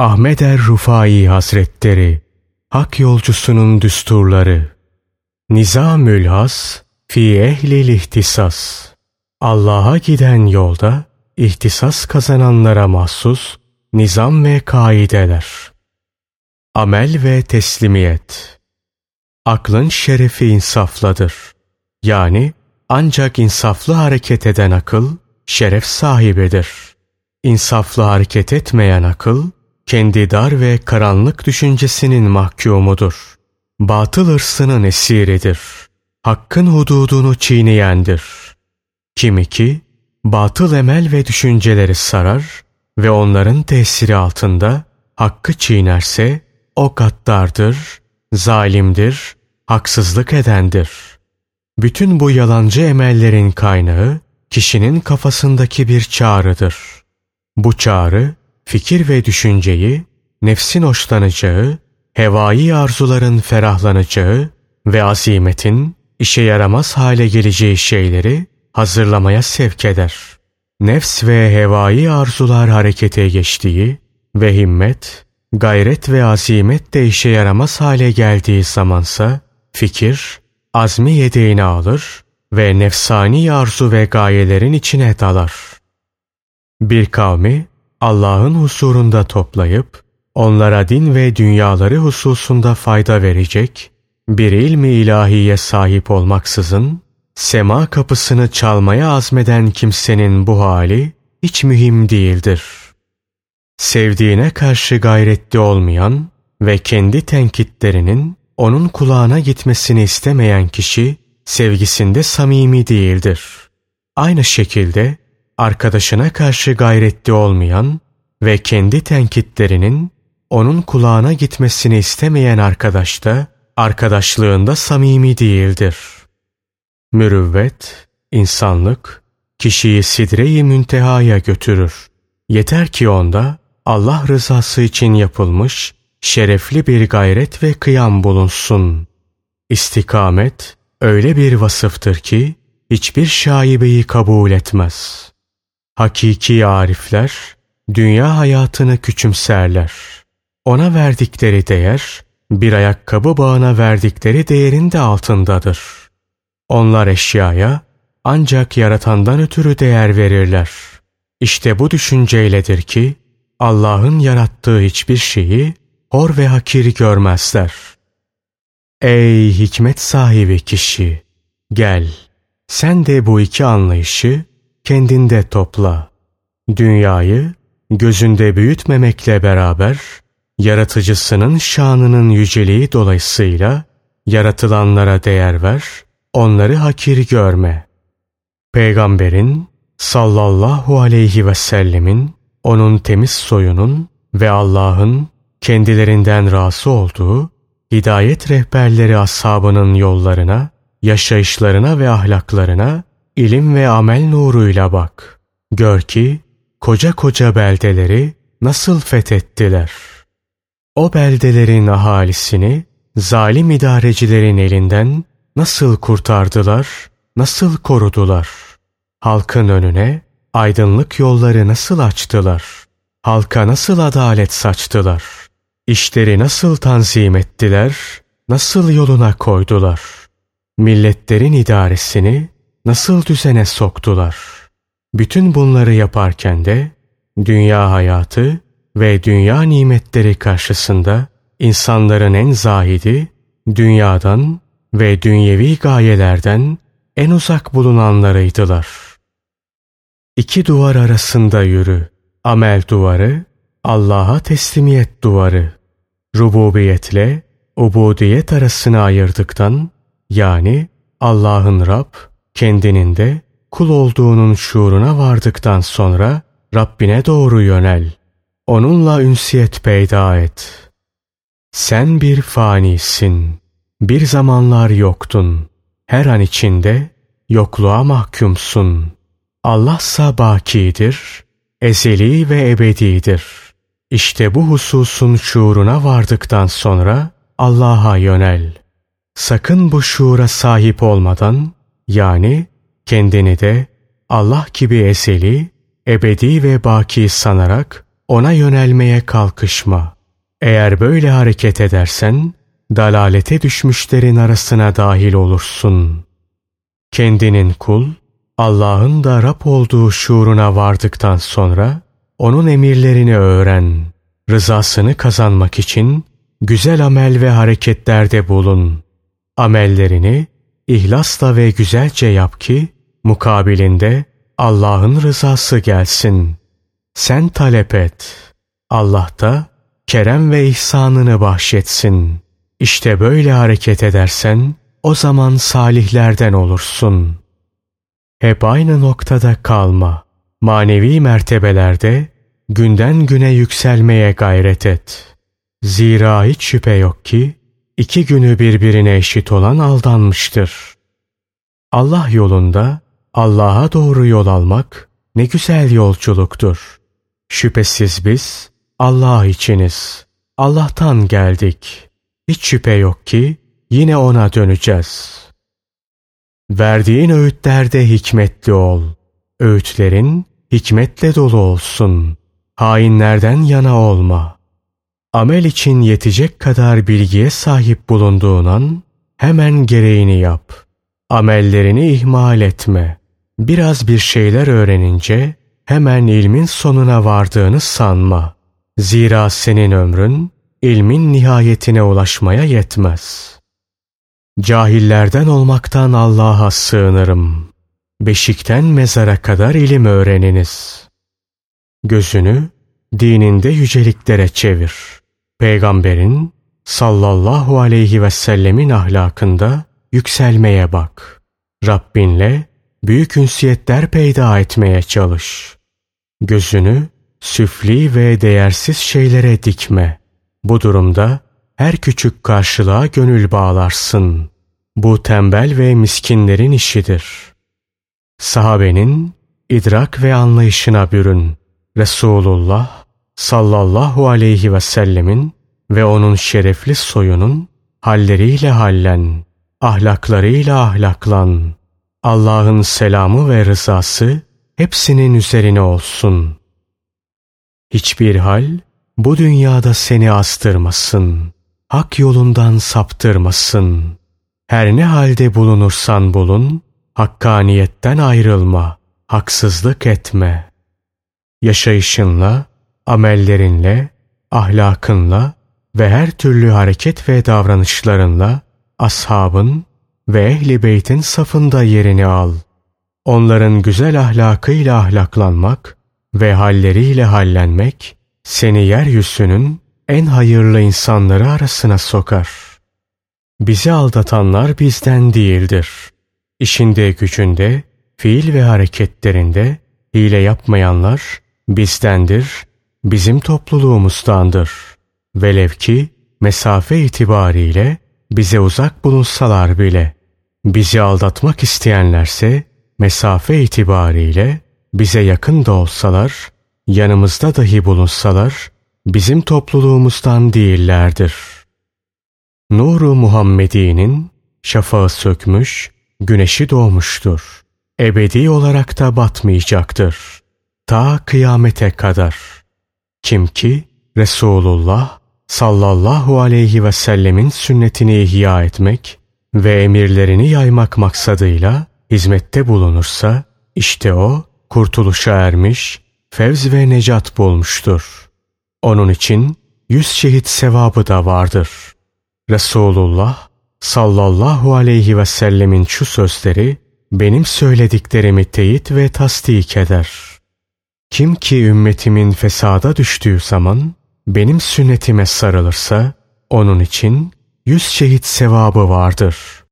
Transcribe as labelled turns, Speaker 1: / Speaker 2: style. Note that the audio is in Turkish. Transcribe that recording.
Speaker 1: Ahmet er Rufai Hazretleri Hak yolcusunun düsturları Nizamül Has Fi ehlil ihtisas Allah'a giden yolda ihtisas kazananlara mahsus nizam ve kaideler. Amel ve teslimiyet. Aklın şerefi insafladır. Yani ancak insaflı hareket eden akıl şeref sahibidir. İnsaflı hareket etmeyen akıl kendi dar ve karanlık düşüncesinin mahkumudur. Batıl hırsının esiridir. Hakkın hududunu çiğneyendir. Kimi ki batıl emel ve düşünceleri sarar ve onların tesiri altında hakkı çiğnerse o gaddardır, zalimdir, haksızlık edendir. Bütün bu yalancı emellerin kaynağı kişinin kafasındaki bir çağrıdır. Bu çağrı fikir ve düşünceyi nefsin hoşlanacağı, hevai arzuların ferahlanacağı ve azimetin işe yaramaz hale geleceği şeyleri hazırlamaya sevk eder. Nefs ve hevai arzular harekete geçtiği ve himmet, gayret ve azimet de işe yaramaz hale geldiği zamansa fikir, azmi yedeğini alır ve nefsani arzu ve gayelerin içine dalar. Bir kavmi Allah'ın husurunda toplayıp onlara din ve dünyaları hususunda fayda verecek bir ilmi ilahiye sahip olmaksızın sema kapısını çalmaya azmeden kimsenin bu hali hiç mühim değildir. Sevdiğine karşı gayretli olmayan ve kendi tenkitlerinin onun kulağına gitmesini istemeyen kişi sevgisinde samimi değildir. Aynı şekilde arkadaşına karşı gayretli olmayan ve kendi tenkitlerinin onun kulağına gitmesini istemeyen arkadaş da arkadaşlığında samimi değildir. Mürüvvet, insanlık, kişiyi sidre-i müntehaya götürür. Yeter ki onda Allah rızası için yapılmış şerefli bir gayret ve kıyam bulunsun. İstikamet öyle bir vasıftır ki hiçbir şaibeyi kabul etmez. Hakiki arifler dünya hayatını küçümserler. Ona verdikleri değer bir ayakkabı bağına verdikleri değerin de altındadır. Onlar eşyaya ancak yaratandan ötürü değer verirler. İşte bu düşünceyledir ki Allah'ın yarattığı hiçbir şeyi hor ve hakir görmezler. Ey hikmet sahibi kişi! Gel, sen de bu iki anlayışı kendinde topla. Dünyayı gözünde büyütmemekle beraber, yaratıcısının şanının yüceliği dolayısıyla yaratılanlara değer ver, onları hakir görme. Peygamberin sallallahu aleyhi ve sellemin, onun temiz soyunun ve Allah'ın kendilerinden razı olduğu hidayet rehberleri ashabının yollarına, yaşayışlarına ve ahlaklarına ilim ve amel nuruyla bak. Gör ki koca koca beldeleri nasıl fethettiler. O beldelerin ahalisini zalim idarecilerin elinden nasıl kurtardılar, nasıl korudular. Halkın önüne aydınlık yolları nasıl açtılar. Halka nasıl adalet saçtılar. İşleri nasıl tanzim ettiler, nasıl yoluna koydular. Milletlerin idaresini nasıl düzene soktular. Bütün bunları yaparken de dünya hayatı ve dünya nimetleri karşısında insanların en zahidi, dünyadan ve dünyevi gayelerden en uzak bulunanlarıydılar. İki duvar arasında yürü. Amel duvarı, Allah'a teslimiyet duvarı. Rububiyetle ubudiyet arasını ayırdıktan, yani Allah'ın Rab, kendinin de kul olduğunun şuuruna vardıktan sonra Rabbine doğru yönel. Onunla ünsiyet peyda et. Sen bir fanisin. Bir zamanlar yoktun. Her an içinde yokluğa mahkumsun. Allahsa bakidir, ezeli ve ebedidir. İşte bu hususun şuuruna vardıktan sonra Allah'a yönel. Sakın bu şuura sahip olmadan, yani kendini de Allah gibi ezeli, ebedi ve baki sanarak ona yönelmeye kalkışma. Eğer böyle hareket edersen, dalalete düşmüşlerin arasına dahil olursun. Kendinin kul, Allah'ın da Rab olduğu şuuruna vardıktan sonra, onun emirlerini öğren. Rızasını kazanmak için güzel amel ve hareketlerde bulun. Amellerini ihlasla ve güzelce yap ki mukabilinde Allah'ın rızası gelsin. Sen talep et. Allah da kerem ve ihsanını bahşetsin. İşte böyle hareket edersen o zaman salihlerden olursun. Hep aynı noktada kalma. Manevi mertebelerde günden güne yükselmeye gayret et. Zira hiç şüphe yok ki iki günü birbirine eşit olan aldanmıştır. Allah yolunda Allah'a doğru yol almak ne güzel yolculuktur. Şüphesiz biz Allah içiniz. Allah'tan geldik. Hiç şüphe yok ki yine ona döneceğiz. Verdiğin öğütlerde hikmetli ol. Öğütlerin hikmetle dolu olsun. Hainlerden yana olma. Amel için yetecek kadar bilgiye sahip bulunduğun an hemen gereğini yap. Amellerini ihmal etme. Biraz bir şeyler öğrenince hemen ilmin sonuna vardığını sanma. Zira senin ömrün ilmin nihayetine ulaşmaya yetmez. Cahillerden olmaktan Allah'a sığınırım. Beşikten mezara kadar ilim öğreniniz. Gözünü dininde yüceliklere çevir. Peygamberin sallallahu aleyhi ve sellemin ahlakında yükselmeye bak. Rabbinle büyük ünsiyetler peyda etmeye çalış. Gözünü süfli ve değersiz şeylere dikme. Bu durumda her küçük karşılığa gönül bağlarsın. Bu tembel ve miskinlerin işidir. Sahabenin idrak ve anlayışına bürün. Resulullah sallallahu aleyhi ve sellemin ve onun şerefli soyunun halleriyle hallen, ahlaklarıyla ahlaklan. Allah'ın selamı ve rızası hepsinin üzerine olsun. Hiçbir hal bu dünyada seni astırmasın. Hak yolundan saptırmasın. Her ne halde bulunursan bulun, hakkaniyetten ayrılma, haksızlık etme. Yaşayışınla, amellerinle, ahlakınla ve her türlü hareket ve davranışlarınla ashabın ve ehli beytin safında yerini al. Onların güzel ahlakıyla ahlaklanmak ve halleriyle hallenmek seni yeryüzünün en hayırlı insanları arasına sokar. Bizi aldatanlar bizden değildir. İşinde gücünde, fiil ve hareketlerinde hile yapmayanlar bizdendir, bizim topluluğumuzdandır. Velev ki mesafe itibariyle bize uzak bulunsalar bile. Bizi aldatmak isteyenlerse mesafe itibariyle bize yakın da olsalar, yanımızda dahi bulunsalar bizim topluluğumuzdan değillerdir. Nuru Muhammedi'nin şafağı sökmüş, güneşi doğmuştur. Ebedi olarak da batmayacaktır. Ta kıyamete kadar. Kim ki Resulullah sallallahu aleyhi ve sellemin sünnetini ihya etmek ve emirlerini yaymak maksadıyla hizmette bulunursa, işte o kurtuluşa ermiş, fevz ve necat bulmuştur. Onun için yüz şehit sevabı da vardır. Resulullah sallallahu aleyhi ve sellemin şu sözleri benim söylediklerimi teyit ve tasdik eder. Kim ki ümmetimin fesada düştüğü zaman benim sünnetime sarılırsa onun için yüz şehit sevabı vardır.